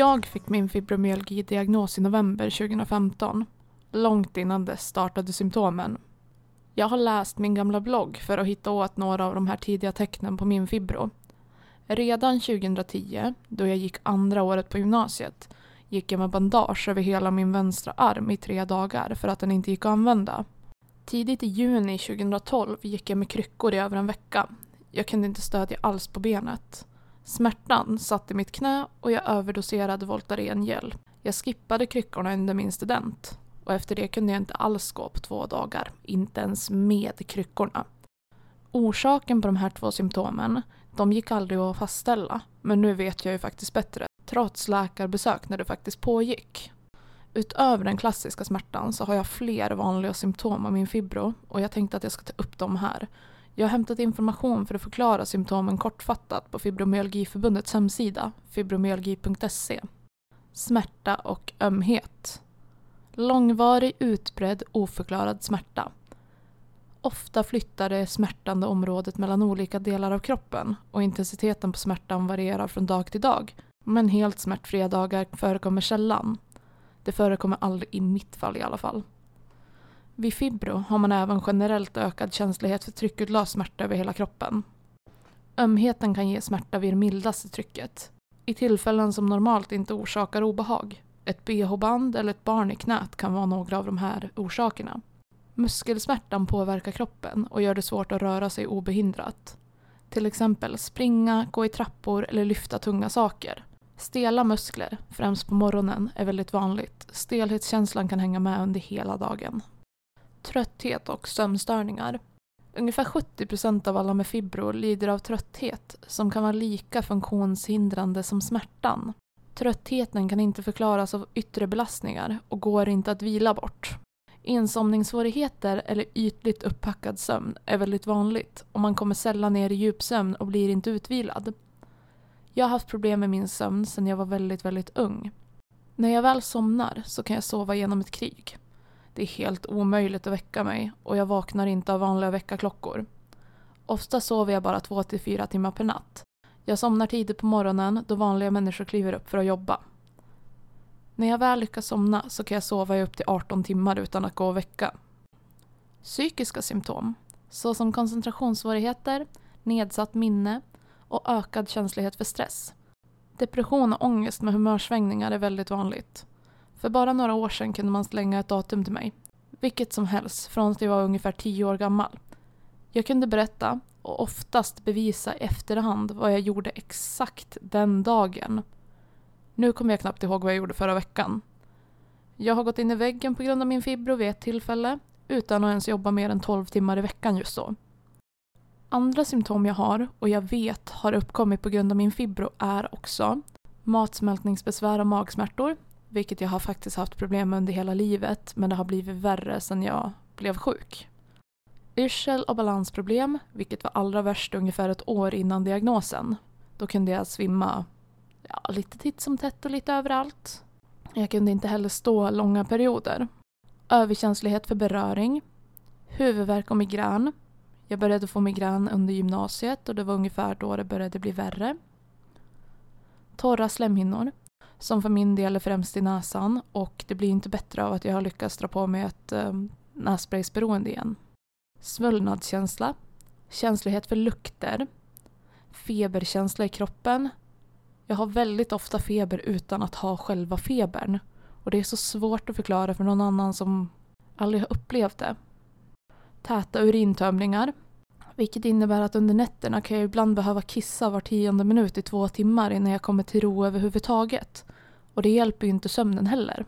Jag fick min fibromyalgi-diagnos i november 2015. Långt innan dess startade symptomen. Jag har läst min gamla blogg för att hitta åt några av de här tidiga tecknen på min fibro. Redan 2010, då jag gick andra året på gymnasiet, gick jag med bandage över hela min vänstra arm i tre dagar för att den inte gick att använda. Tidigt i juni 2012 gick jag med kryckor i över en vecka. Jag kunde inte stödja alls på benet. Smärtan satt i mitt knä och jag överdoserade Voltaren gel. Jag skippade kryckorna under min student och efter det kunde jag inte alls gå på två dagar, inte ens med kryckorna. Orsaken på de här två symptomen, de gick aldrig att fastställa, men nu vet jag ju faktiskt bättre, trots läkarbesök när det faktiskt pågick. Utöver den klassiska smärtan så har jag fler vanliga symptom av min fibro och jag tänkte att jag ska ta upp dem här. Jag har hämtat information för att förklara symptomen kortfattat på Fibromyalgiförbundets hemsida, fibromyalgi.se. Smärta och ömhet. Långvarig, utbredd, oförklarad smärta. Ofta flyttar det smärtande området mellan olika delar av kroppen och intensiteten på smärtan varierar från dag till dag. Men helt smärtfria dagar förekommer sällan. Det förekommer aldrig i mitt fall i alla fall. Vid fibro har man även generellt ökad känslighet för tryckutlöst smärta över hela kroppen. Ömheten kan ge smärta vid det mildaste trycket. I tillfällen som normalt inte orsakar obehag. Ett bh-band eller ett barn i knät kan vara några av de här orsakerna. Muskelsmärtan påverkar kroppen och gör det svårt att röra sig obehindrat. Till exempel springa, gå i trappor eller lyfta tunga saker. Stela muskler, främst på morgonen, är väldigt vanligt. Stelhetskänslan kan hänga med under hela dagen. Trötthet och sömnstörningar. Ungefär 70 procent av alla med fibro lider av trötthet som kan vara lika funktionshindrande som smärtan. Tröttheten kan inte förklaras av yttre belastningar och går inte att vila bort. Insomningssvårigheter eller ytligt upppackad sömn är väldigt vanligt och man kommer sällan ner i djupsömn och blir inte utvilad. Jag har haft problem med min sömn sedan jag var väldigt, väldigt ung. När jag väl somnar så kan jag sova genom ett krig. Det är helt omöjligt att väcka mig och jag vaknar inte av vanliga väckarklockor. Ofta sover jag bara 2-4 timmar per natt. Jag somnar tidigt på morgonen då vanliga människor kliver upp för att jobba. När jag väl lyckas somna så kan jag sova i upp till 18 timmar utan att gå och väcka. Psykiska symptom, såsom koncentrationssvårigheter, nedsatt minne och ökad känslighet för stress. Depression och ångest med humörsvängningar är väldigt vanligt. För bara några år sedan kunde man slänga ett datum till mig. Vilket som helst, från att jag var ungefär tio år gammal. Jag kunde berätta, och oftast bevisa i efterhand, vad jag gjorde exakt den dagen. Nu kommer jag knappt ihåg vad jag gjorde förra veckan. Jag har gått in i väggen på grund av min fibro vid ett tillfälle, utan att ens jobba mer än 12 timmar i veckan just då. Andra symptom jag har, och jag vet har uppkommit på grund av min fibro, är också matsmältningsbesvär och magsmärtor, vilket jag har faktiskt haft problem med under hela livet, men det har blivit värre sedan jag blev sjuk. Yrsel och balansproblem, vilket var allra värst ungefär ett år innan diagnosen. Då kunde jag svimma ja, lite titt som tätt och lite överallt. Jag kunde inte heller stå långa perioder. Överkänslighet för beröring. Huvudvärk och migrän. Jag började få migrän under gymnasiet och det var ungefär då det började bli värre. Torra slemhinnor, som för min del är främst i näsan och det blir inte bättre av att jag har lyckats dra på mig ett eh, nässpraysberoende igen. Svullnadskänsla, känslighet för lukter, feberkänsla i kroppen. Jag har väldigt ofta feber utan att ha själva febern och det är så svårt att förklara för någon annan som aldrig har upplevt det. Täta urintömningar, vilket innebär att under nätterna kan jag ibland behöva kissa var tionde minut i två timmar innan jag kommer till ro överhuvudtaget. Och det hjälper ju inte sömnen heller.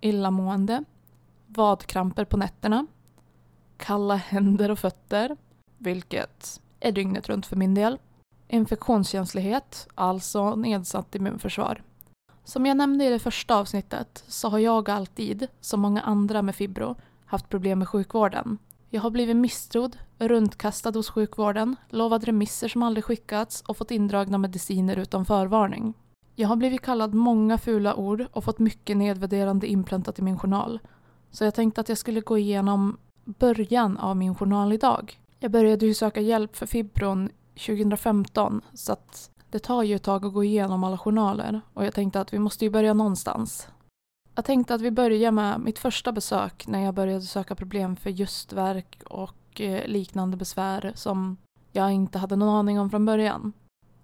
Illamående, vadkramper på nätterna, kalla händer och fötter, vilket är dygnet runt för min del. Infektionskänslighet, alltså nedsatt immunförsvar. Som jag nämnde i det första avsnittet så har jag alltid, som många andra med fibro, haft problem med sjukvården. Jag har blivit misstrodd, runtkastad hos sjukvården, lovad remisser som aldrig skickats och fått indragna mediciner utan förvarning. Jag har blivit kallad många fula ord och fått mycket nedvärderande inpräntat i min journal. Så jag tänkte att jag skulle gå igenom början av min journal idag. Jag började ju söka hjälp för fibron 2015 så att Det tar ju ett tag att gå igenom alla journaler och jag tänkte att vi måste ju börja någonstans. Jag tänkte att vi börjar med mitt första besök när jag började söka problem för just verk och eh, liknande besvär som jag inte hade någon aning om från början.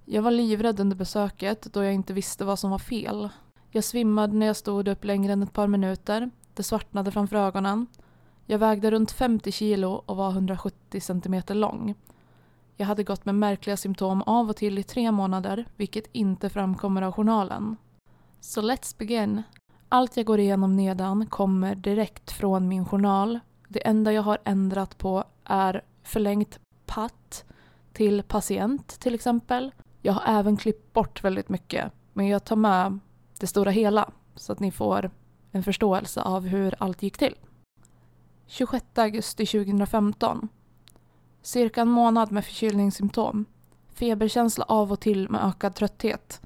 Jag var livrädd under besöket då jag inte visste vad som var fel. Jag svimmade när jag stod upp längre än ett par minuter. Det svartnade framför ögonen. Jag vägde runt 50 kilo och var 170 centimeter lång. Jag hade gått med märkliga symptom av och till i tre månader, vilket inte framkommer av journalen. Så let's begin. Allt jag går igenom nedan kommer direkt från min journal. Det enda jag har ändrat på är förlängt patt till patient till exempel. Jag har även klippt bort väldigt mycket, men jag tar med det stora hela så att ni får en förståelse av hur allt gick till. 26 augusti 2015. Cirka en månad med förkylningssymptom. Feberkänsla av och till med ökad trötthet.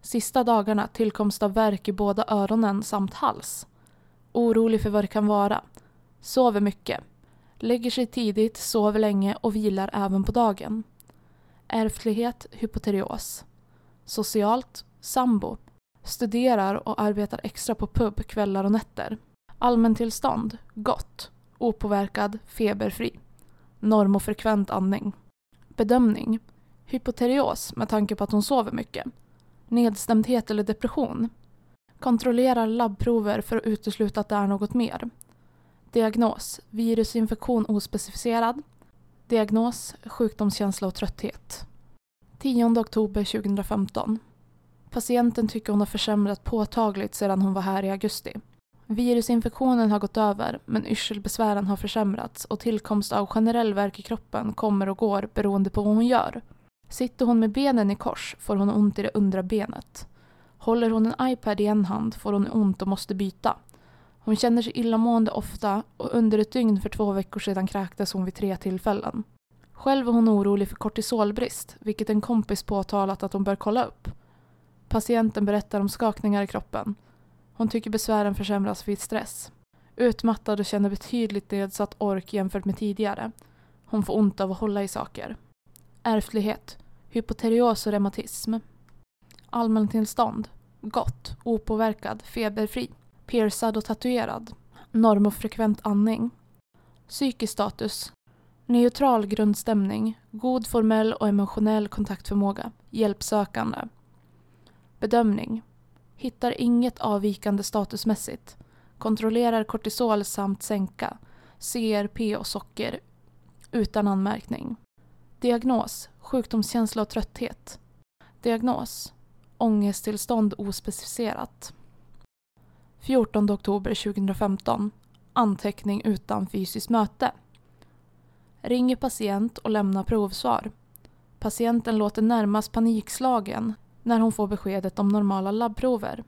Sista dagarna tillkomst av värk i båda öronen samt hals. Orolig för vad det kan vara. Sover mycket. Lägger sig tidigt, sover länge och vilar även på dagen. Ärftlighet, hypoterios. Socialt, sambo. Studerar och arbetar extra på pub kvällar och nätter. Allmäntillstånd, gott. Opåverkad, feberfri. Norm och frekvent andning. Bedömning. Hypoterios med tanke på att hon sover mycket. Nedstämdhet eller depression. Kontrollerar labbprover för att utesluta att det är något mer. Diagnos. Virusinfektion ospecificerad. Diagnos. Sjukdomskänsla och trötthet. 10 oktober 2015. Patienten tycker hon har försämrat påtagligt sedan hon var här i augusti. Virusinfektionen har gått över men yrselbesvären har försämrats och tillkomst av generell värk i kroppen kommer och går beroende på vad hon gör. Sitter hon med benen i kors får hon ont i det undre benet. Håller hon en iPad i en hand får hon ont och måste byta. Hon känner sig illamående ofta och under ett dygn för två veckor sedan kräktes hon vid tre tillfällen. Själv är hon orolig för kortisolbrist, vilket en kompis påtalat att hon bör kolla upp. Patienten berättar om skakningar i kroppen. Hon tycker besvären försämras vid stress. Utmattad och känner betydligt nedsatt ork jämfört med tidigare. Hon får ont av att hålla i saker. Ärftlighet. Hypoterios och reumatism. Allmäntillstånd. Gott. Opåverkad. Feberfri. Piercad och tatuerad. Norm och frekvent andning. Psykisk status. Neutral grundstämning. God formell och emotionell kontaktförmåga. Hjälpsökande. Bedömning. Hittar inget avvikande statusmässigt. Kontrollerar kortisol samt sänka. CRP och socker. Utan anmärkning. Diagnos. Sjukdomskänsla och trötthet. Diagnos. Ångesttillstånd ospecificerat. 14 oktober 2015. Anteckning utan fysiskt möte. Ringer patient och lämnar provsvar. Patienten låter närmast panikslagen när hon får beskedet om normala labbprover.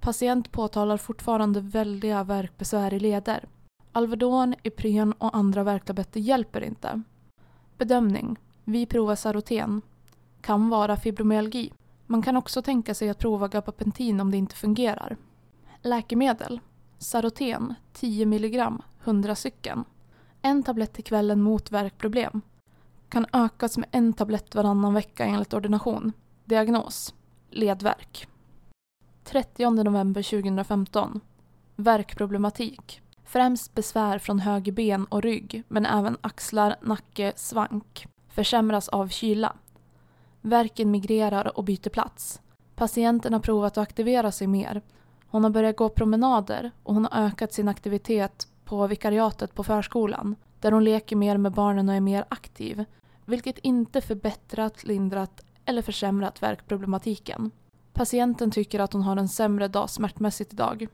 Patient påtalar fortfarande väldiga värkbesvär i leder. Alvedon, Ipren och andra värktabletter hjälper inte. Bedömning. Vi provar Saroten. Kan vara fibromyalgi. Man kan också tänka sig att prova gabapentin om det inte fungerar. Läkemedel. Saroten 10 mg 100 stycken. En tablett till kvällen mot värkproblem. Kan ökas med en tablett varannan vecka enligt ordination. Diagnos. Ledvärk. 30 november 2015. Värkproblematik. Främst besvär från höger ben och rygg, men även axlar, nacke, svank. Försämras av kyla. Värken migrerar och byter plats. Patienten har provat att aktivera sig mer. Hon har börjat gå promenader och hon har ökat sin aktivitet på vikariatet på förskolan, där hon leker mer med barnen och är mer aktiv, vilket inte förbättrat, lindrat eller försämrat värkproblematiken. Patienten tycker att hon har en sämre dag smärtmässigt idag.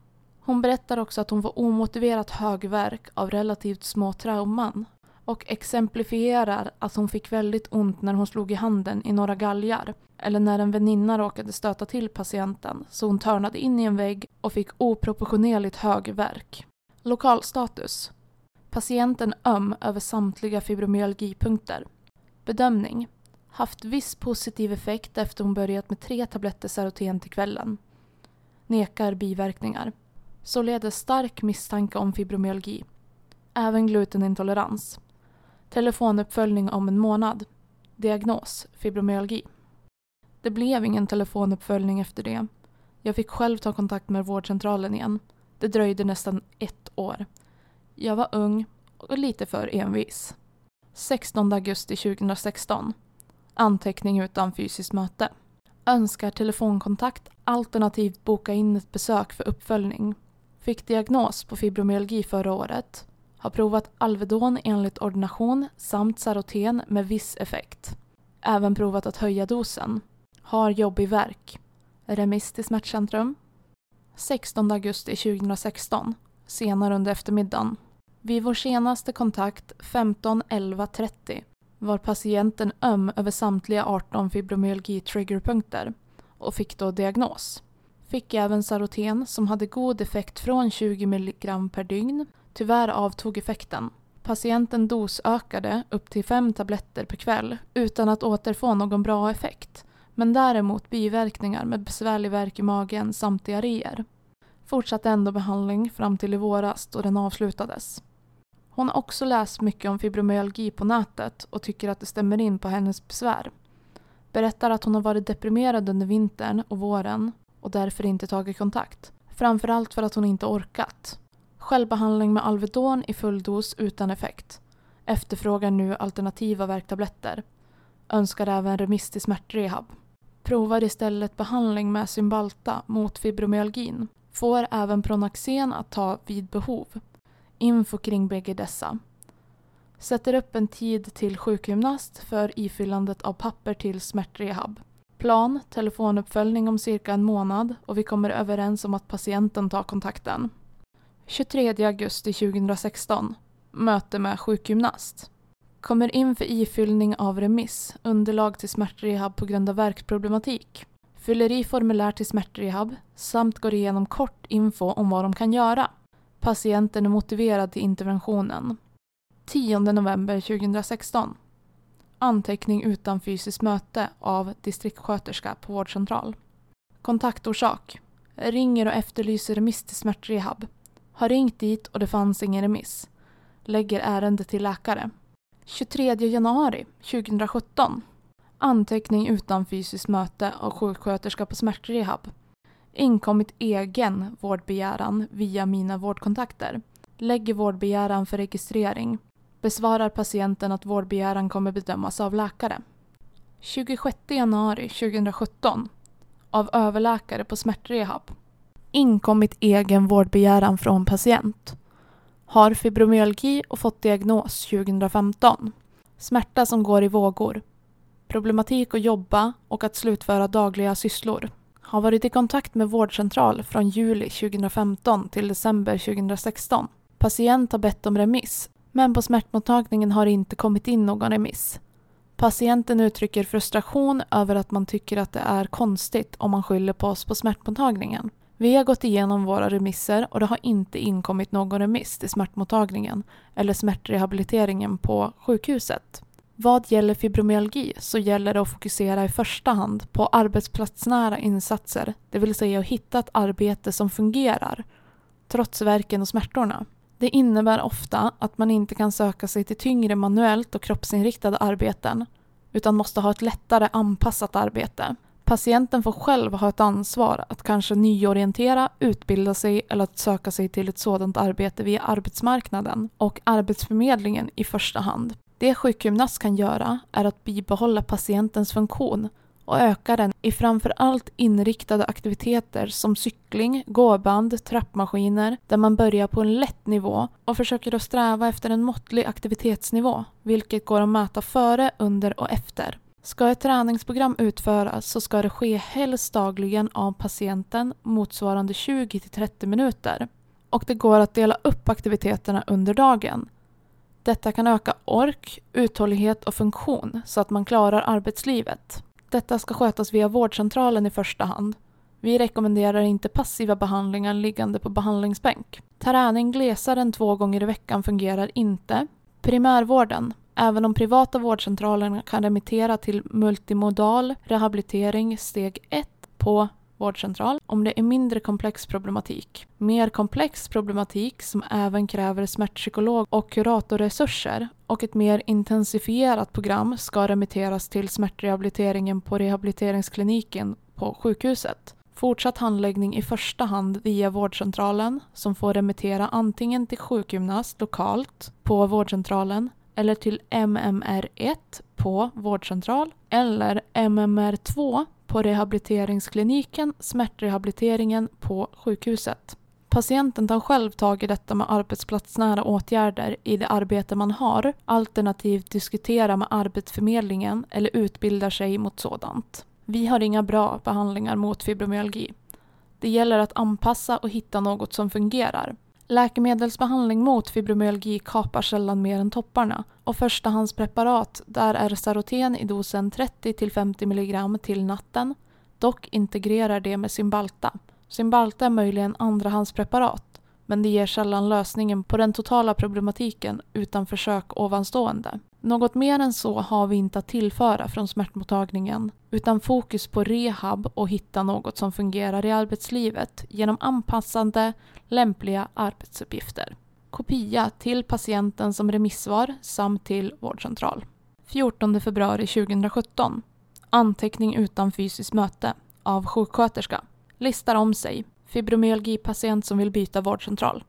Hon berättar också att hon får omotiverat hög värk av relativt små trauman och exemplifierar att hon fick väldigt ont när hon slog i handen i några galgar eller när en väninna råkade stöta till patienten så hon törnade in i en vägg och fick oproportionerligt hög värk. Lokalstatus. Patienten öm över samtliga fibromyalgipunkter. Bedömning. Haft viss positiv effekt efter hon börjat med tre tabletter Saroten till kvällen. Nekar biverkningar. Således stark misstanke om fibromyalgi. Även glutenintolerans. Telefonuppföljning om en månad. Diagnos fibromyalgi. Det blev ingen telefonuppföljning efter det. Jag fick själv ta kontakt med vårdcentralen igen. Det dröjde nästan ett år. Jag var ung och lite för envis. 16 augusti 2016. Anteckning utan fysiskt möte. Önskar telefonkontakt alternativt boka in ett besök för uppföljning. Fick diagnos på fibromyalgi förra året. Har provat Alvedon enligt ordination samt Saroten med viss effekt. Även provat att höja dosen. Har jobbig värk. Remiss till smärtcentrum. 16 augusti 2016. Senare under eftermiddagen. Vid vår senaste kontakt 15.11.30 var patienten öm över samtliga 18 fibromyalgi-triggerpunkter och fick då diagnos. Fick även Saroten som hade god effekt från 20 mg per dygn. Tyvärr avtog effekten. Patienten dosökade upp till fem tabletter per kväll utan att återfå någon bra effekt. Men däremot biverkningar med besvärlig värk i magen samt diarréer. Fortsatte ändå behandling fram till i våras då den avslutades. Hon har också läst mycket om fibromyalgi på nätet och tycker att det stämmer in på hennes besvär. Berättar att hon har varit deprimerad under vintern och våren och därför inte tagit kontakt. Framförallt för att hon inte orkat. Självbehandling med Alvedon i full dos utan effekt. Efterfrågar nu alternativa värktabletter. Önskar även remiss till smärtrehab. Provar istället behandling med Cymbalta mot fibromyalgin. Får även Pronaxen att ta vid behov. Info kring bägge dessa. Sätter upp en tid till sjukgymnast för ifyllandet av papper till smärtrehab. Plan, telefonuppföljning om cirka en månad och vi kommer överens om att patienten tar kontakten. 23 augusti 2016. Möte med sjukgymnast. Kommer in för ifyllning av remiss, underlag till smärtrehab på grund av värkproblematik. Fyller i formulär till smärtrehab samt går igenom kort info om vad de kan göra. Patienten är motiverad till interventionen. 10 november 2016. Anteckning utan fysiskt möte av distriktssköterska på vårdcentral. Kontaktorsak. Ringer och efterlyser remiss till smärtrehab. Har ringt dit och det fanns ingen remiss. Lägger ärende till läkare. 23 januari 2017. Anteckning utan fysiskt möte av sjuksköterska på smärtrehab. Inkommit egen vårdbegäran via mina vårdkontakter. Lägger vårdbegäran för registrering. Besvarar patienten att vårdbegäran kommer bedömas av läkare. 26 januari 2017. Av överläkare på smärtrehab. Inkommit egen vårdbegäran från patient. Har fibromyalgi och fått diagnos 2015. Smärta som går i vågor. Problematik att jobba och att slutföra dagliga sysslor. Har varit i kontakt med vårdcentral från juli 2015 till december 2016. Patient har bett om remiss, men på smärtmottagningen har det inte kommit in någon remiss. Patienten uttrycker frustration över att man tycker att det är konstigt om man skyller på oss på smärtmottagningen. Vi har gått igenom våra remisser och det har inte inkommit någon remiss till smärtmottagningen eller smärtrehabiliteringen på sjukhuset. Vad gäller fibromyalgi så gäller det att fokusera i första hand på arbetsplatsnära insatser, det vill säga att hitta ett arbete som fungerar, trots värken och smärtorna. Det innebär ofta att man inte kan söka sig till tyngre manuellt och kroppsinriktade arbeten, utan måste ha ett lättare anpassat arbete. Patienten får själv ha ett ansvar att kanske nyorientera, utbilda sig eller att söka sig till ett sådant arbete via arbetsmarknaden och Arbetsförmedlingen i första hand. Det sjukgymnast kan göra är att bibehålla patientens funktion och öka den i framför allt inriktade aktiviteter som cykling, gåband, trappmaskiner där man börjar på en lätt nivå och försöker att sträva efter en måttlig aktivitetsnivå, vilket går att mäta före, under och efter. Ska ett träningsprogram utföras så ska det ske helst dagligen av patienten motsvarande 20-30 minuter. Och det går att dela upp aktiviteterna under dagen. Detta kan öka ork, uthållighet och funktion så att man klarar arbetslivet. Detta ska skötas via vårdcentralen i första hand. Vi rekommenderar inte passiva behandlingar liggande på behandlingsbänk. Träning glesare än två gånger i veckan fungerar inte. Primärvården, även de privata vårdcentralerna kan remittera till multimodal rehabilitering steg 1 på vårdcentral. Om det är mindre komplex problematik. Mer komplex problematik som även kräver smärtpsykolog och kuratorresurser och ett mer intensifierat program ska remitteras till smärtrehabiliteringen på rehabiliteringskliniken på sjukhuset. Fortsatt handläggning i första hand via vårdcentralen som får remittera antingen till sjukgymnast lokalt på vårdcentralen eller till MMR1 på vårdcentral eller MMR2 på rehabiliteringskliniken, smärtrehabiliteringen på sjukhuset. Patienten tar själv tag i detta med arbetsplatsnära åtgärder i det arbete man har, alternativt diskutera med Arbetsförmedlingen eller utbildar sig mot sådant. Vi har inga bra behandlingar mot fibromyalgi. Det gäller att anpassa och hitta något som fungerar. Läkemedelsbehandling mot fibromyalgi kapar sällan mer än topparna och förstahandspreparat där är Saroten i dosen 30-50 mg till natten. Dock integrerar det med Cymbalta. Cymbalta är möjligen andrahandspreparat men det ger sällan lösningen på den totala problematiken utan försök ovanstående. Något mer än så har vi inte att tillföra från smärtmottagningen utan fokus på rehab och hitta något som fungerar i arbetslivet genom anpassande, lämpliga arbetsuppgifter. Kopia till patienten som remissvar samt till vårdcentral. 14 februari 2017. Anteckning utan fysiskt möte av sjuksköterska. Listar om sig. Fibromyalgipatient som vill byta vårdcentral.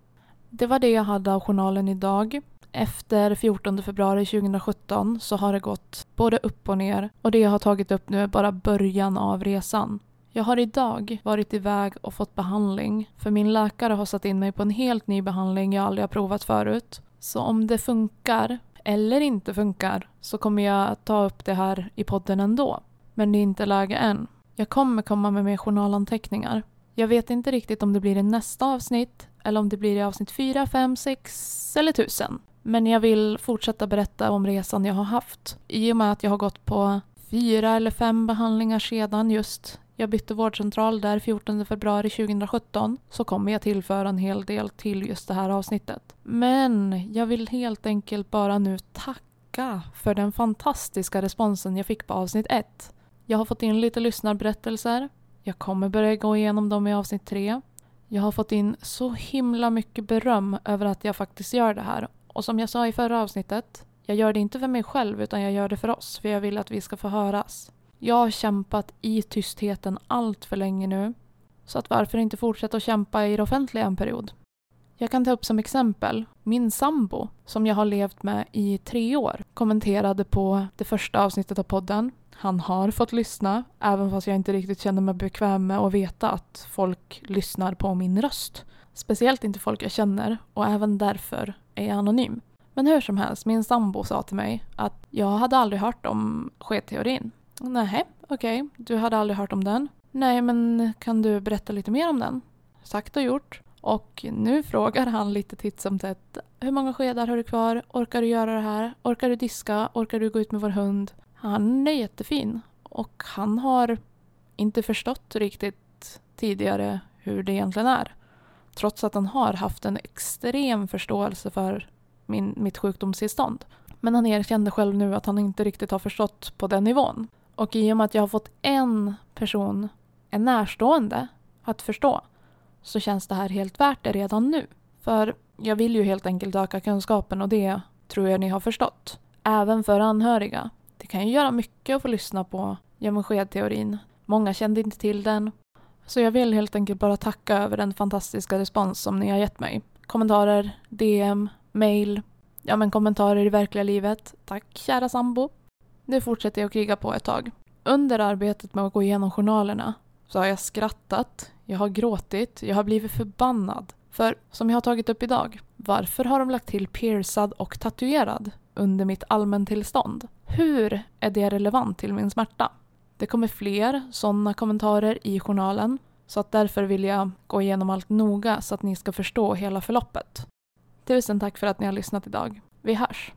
Det var det jag hade av journalen idag. Efter 14 februari 2017 så har det gått både upp och ner och det jag har tagit upp nu är bara början av resan. Jag har idag varit iväg och fått behandling för min läkare har satt in mig på en helt ny behandling jag aldrig har provat förut. Så om det funkar eller inte funkar så kommer jag ta upp det här i podden ändå. Men det är inte läge än. Jag kommer komma med mer journalanteckningar. Jag vet inte riktigt om det blir i nästa avsnitt eller om det blir i avsnitt 4, 5, 6 eller 1000. Men jag vill fortsätta berätta om resan jag har haft. I och med att jag har gått på fyra eller fem behandlingar sedan just jag bytte vårdcentral där 14 februari 2017 så kommer jag tillföra en hel del till just det här avsnittet. Men jag vill helt enkelt bara nu tacka för den fantastiska responsen jag fick på avsnitt 1. Jag har fått in lite lyssnarberättelser. Jag kommer börja gå igenom dem i avsnitt tre. Jag har fått in så himla mycket beröm över att jag faktiskt gör det här och som jag sa i förra avsnittet, jag gör det inte för mig själv utan jag gör det för oss, för jag vill att vi ska få höras. Jag har kämpat i tystheten allt för länge nu, så att varför inte fortsätta att kämpa i det offentliga en period? Jag kan ta upp som exempel min sambo, som jag har levt med i tre år, kommenterade på det första avsnittet av podden. Han har fått lyssna, även fast jag inte riktigt känner mig bekväm med att veta att folk lyssnar på min röst. Speciellt inte folk jag känner och även därför är jag anonym. Men hur som helst, min sambo sa till mig att jag hade aldrig hört om skedteorin. Nej, okej, okay. du hade aldrig hört om den. Nej, men kan du berätta lite mer om den? Sagt och gjort. Och nu frågar han lite titt som tätt. Hur många skedar har du kvar? Orkar du göra det här? Orkar du diska? Orkar du gå ut med vår hund? Han är jättefin. Och han har inte förstått riktigt tidigare hur det egentligen är. Trots att han har haft en extrem förståelse för min, mitt sjukdomstillstånd. Men han erkände själv nu att han inte riktigt har förstått på den nivån. Och i och med att jag har fått en person, en närstående, att förstå så känns det här helt värt det redan nu. För jag vill ju helt enkelt öka kunskapen och det tror jag ni har förstått. Även för anhöriga. Det kan ju göra mycket att få lyssna på göm teorin Många kände inte till den så jag vill helt enkelt bara tacka över den fantastiska respons som ni har gett mig. Kommentarer, DM, mail, ja men kommentarer i verkliga livet. Tack kära sambo. Nu fortsätter jag att kriga på ett tag. Under arbetet med att gå igenom journalerna så har jag skrattat, jag har gråtit, jag har blivit förbannad. För som jag har tagit upp idag, varför har de lagt till piercad och tatuerad under mitt allmäntillstånd? Hur är det relevant till min smärta? Det kommer fler sådana kommentarer i journalen så att därför vill jag gå igenom allt noga så att ni ska förstå hela förloppet. Tusen tack för att ni har lyssnat idag. Vi hörs!